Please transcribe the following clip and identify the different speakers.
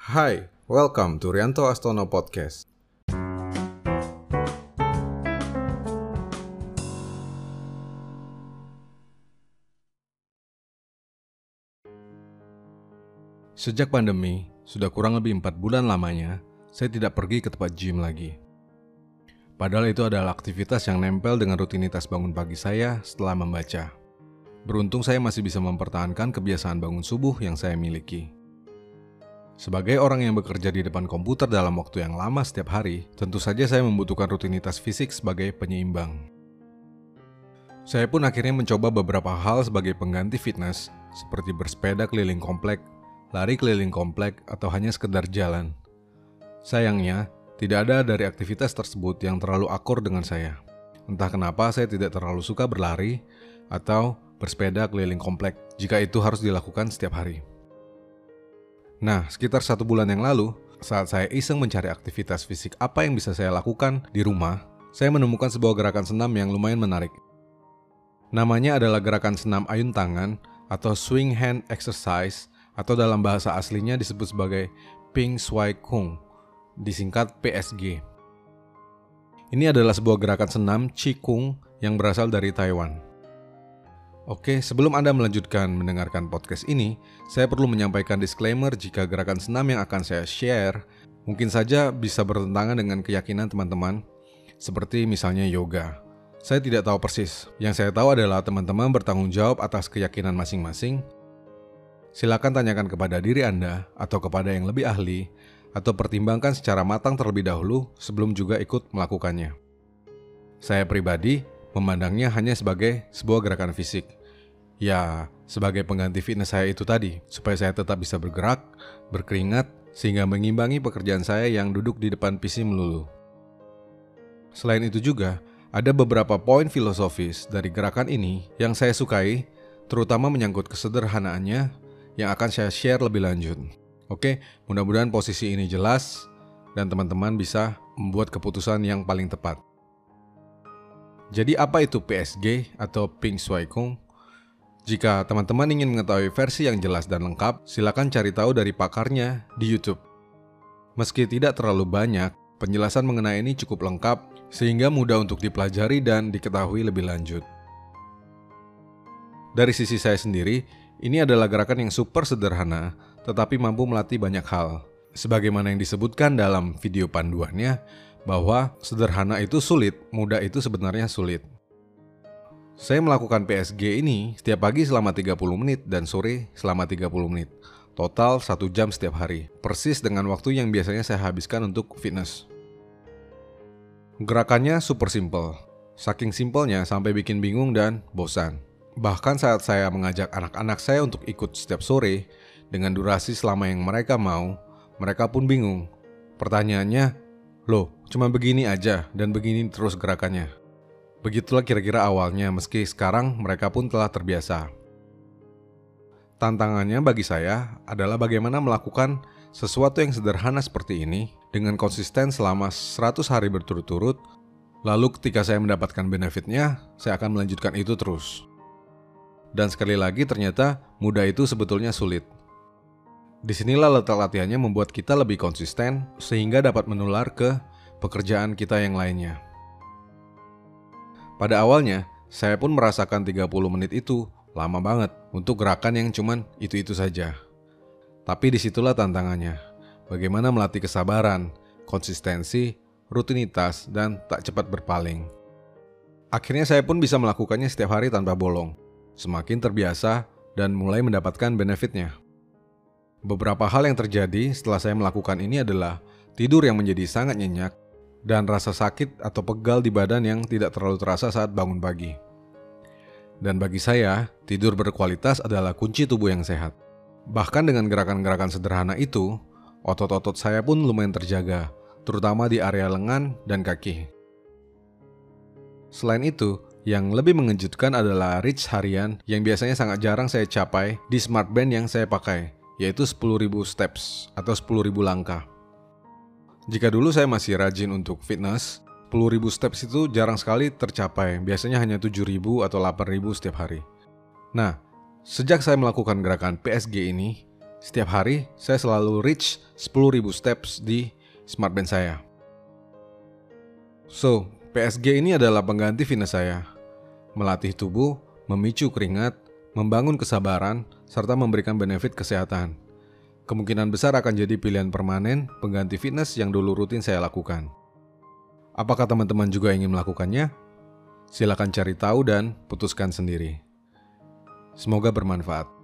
Speaker 1: Hai, welcome to Rianto Astono Podcast. Sejak pandemi, sudah kurang lebih empat bulan lamanya, saya tidak pergi ke tempat gym lagi. Padahal itu adalah aktivitas yang nempel dengan rutinitas bangun pagi saya setelah membaca. Beruntung saya masih bisa mempertahankan kebiasaan bangun subuh yang saya miliki. Sebagai orang yang bekerja di depan komputer dalam waktu yang lama setiap hari, tentu saja saya membutuhkan rutinitas fisik sebagai penyeimbang. Saya pun akhirnya mencoba beberapa hal sebagai pengganti fitness, seperti bersepeda keliling komplek, lari keliling komplek, atau hanya sekedar jalan. Sayangnya, tidak ada dari aktivitas tersebut yang terlalu akur dengan saya. Entah kenapa saya tidak terlalu suka berlari atau bersepeda keliling komplek jika itu harus dilakukan setiap hari. Nah, sekitar satu bulan yang lalu, saat saya iseng mencari aktivitas fisik apa yang bisa saya lakukan di rumah, saya menemukan sebuah gerakan senam yang lumayan menarik. Namanya adalah gerakan senam ayun tangan atau swing hand exercise atau dalam bahasa aslinya disebut sebagai Ping Swai Kung, disingkat PSG. Ini adalah sebuah gerakan senam Qigong yang berasal dari Taiwan. Oke, sebelum Anda melanjutkan mendengarkan podcast ini, saya perlu menyampaikan disclaimer jika gerakan senam yang akan saya share mungkin saja bisa bertentangan dengan keyakinan teman-teman, seperti misalnya yoga. Saya tidak tahu persis. Yang saya tahu adalah teman-teman bertanggung jawab atas keyakinan masing-masing. Silakan tanyakan kepada diri Anda atau kepada yang lebih ahli, atau pertimbangkan secara matang terlebih dahulu sebelum juga ikut melakukannya. Saya pribadi memandangnya hanya sebagai sebuah gerakan fisik Ya, sebagai pengganti fitness saya itu tadi, supaya saya tetap bisa bergerak, berkeringat, sehingga mengimbangi pekerjaan saya yang duduk di depan PC melulu. Selain itu juga, ada beberapa poin filosofis dari gerakan ini yang saya sukai, terutama menyangkut kesederhanaannya yang akan saya share lebih lanjut. Oke, mudah-mudahan posisi ini jelas dan teman-teman bisa membuat keputusan yang paling tepat. Jadi apa itu PSG atau Ping Shui Kung? Jika teman-teman ingin mengetahui versi yang jelas dan lengkap, silakan cari tahu dari pakarnya di YouTube. Meski tidak terlalu banyak, penjelasan mengenai ini cukup lengkap sehingga mudah untuk dipelajari dan diketahui lebih lanjut. Dari sisi saya sendiri, ini adalah gerakan yang super sederhana, tetapi mampu melatih banyak hal. Sebagaimana yang disebutkan dalam video panduannya, bahwa sederhana itu sulit, mudah itu sebenarnya sulit. Saya melakukan PSG ini setiap pagi selama 30 menit dan sore selama 30 menit. Total 1 jam setiap hari, persis dengan waktu yang biasanya saya habiskan untuk fitness. Gerakannya super simple. Saking simpelnya sampai bikin bingung dan bosan. Bahkan saat saya mengajak anak-anak saya untuk ikut setiap sore dengan durasi selama yang mereka mau, mereka pun bingung. Pertanyaannya, loh cuma begini aja dan begini terus gerakannya. Begitulah kira-kira awalnya meski sekarang mereka pun telah terbiasa. Tantangannya bagi saya adalah bagaimana melakukan sesuatu yang sederhana seperti ini dengan konsisten selama 100 hari berturut-turut, lalu ketika saya mendapatkan benefitnya, saya akan melanjutkan itu terus. Dan sekali lagi ternyata mudah itu sebetulnya sulit. Di sinilah letak latihannya membuat kita lebih konsisten sehingga dapat menular ke pekerjaan kita yang lainnya. Pada awalnya, saya pun merasakan 30 menit itu lama banget untuk gerakan yang cuman itu-itu saja. Tapi di situlah tantangannya. Bagaimana melatih kesabaran, konsistensi, rutinitas, dan tak cepat berpaling. Akhirnya saya pun bisa melakukannya setiap hari tanpa bolong. Semakin terbiasa dan mulai mendapatkan benefitnya. Beberapa hal yang terjadi setelah saya melakukan ini adalah tidur yang menjadi sangat nyenyak dan rasa sakit atau pegal di badan yang tidak terlalu terasa saat bangun pagi. Dan bagi saya, tidur berkualitas adalah kunci tubuh yang sehat. Bahkan dengan gerakan-gerakan sederhana itu, otot-otot saya pun lumayan terjaga, terutama di area lengan dan kaki. Selain itu, yang lebih mengejutkan adalah reach harian yang biasanya sangat jarang saya capai di smart band yang saya pakai, yaitu 10.000 steps atau 10.000 langkah. Jika dulu saya masih rajin untuk fitness, 10.000 steps itu jarang sekali tercapai, biasanya hanya 7.000 atau 8.000 setiap hari. Nah, sejak saya melakukan gerakan PSG ini, Setiap hari, saya selalu reach 10.000 steps di smartband saya. So, PSG ini adalah pengganti fitness saya. Melatih tubuh, memicu keringat, membangun kesabaran, serta memberikan benefit kesehatan. Kemungkinan besar akan jadi pilihan permanen pengganti fitness yang dulu rutin saya lakukan. Apakah teman-teman juga ingin melakukannya? Silakan cari tahu dan putuskan sendiri. Semoga bermanfaat.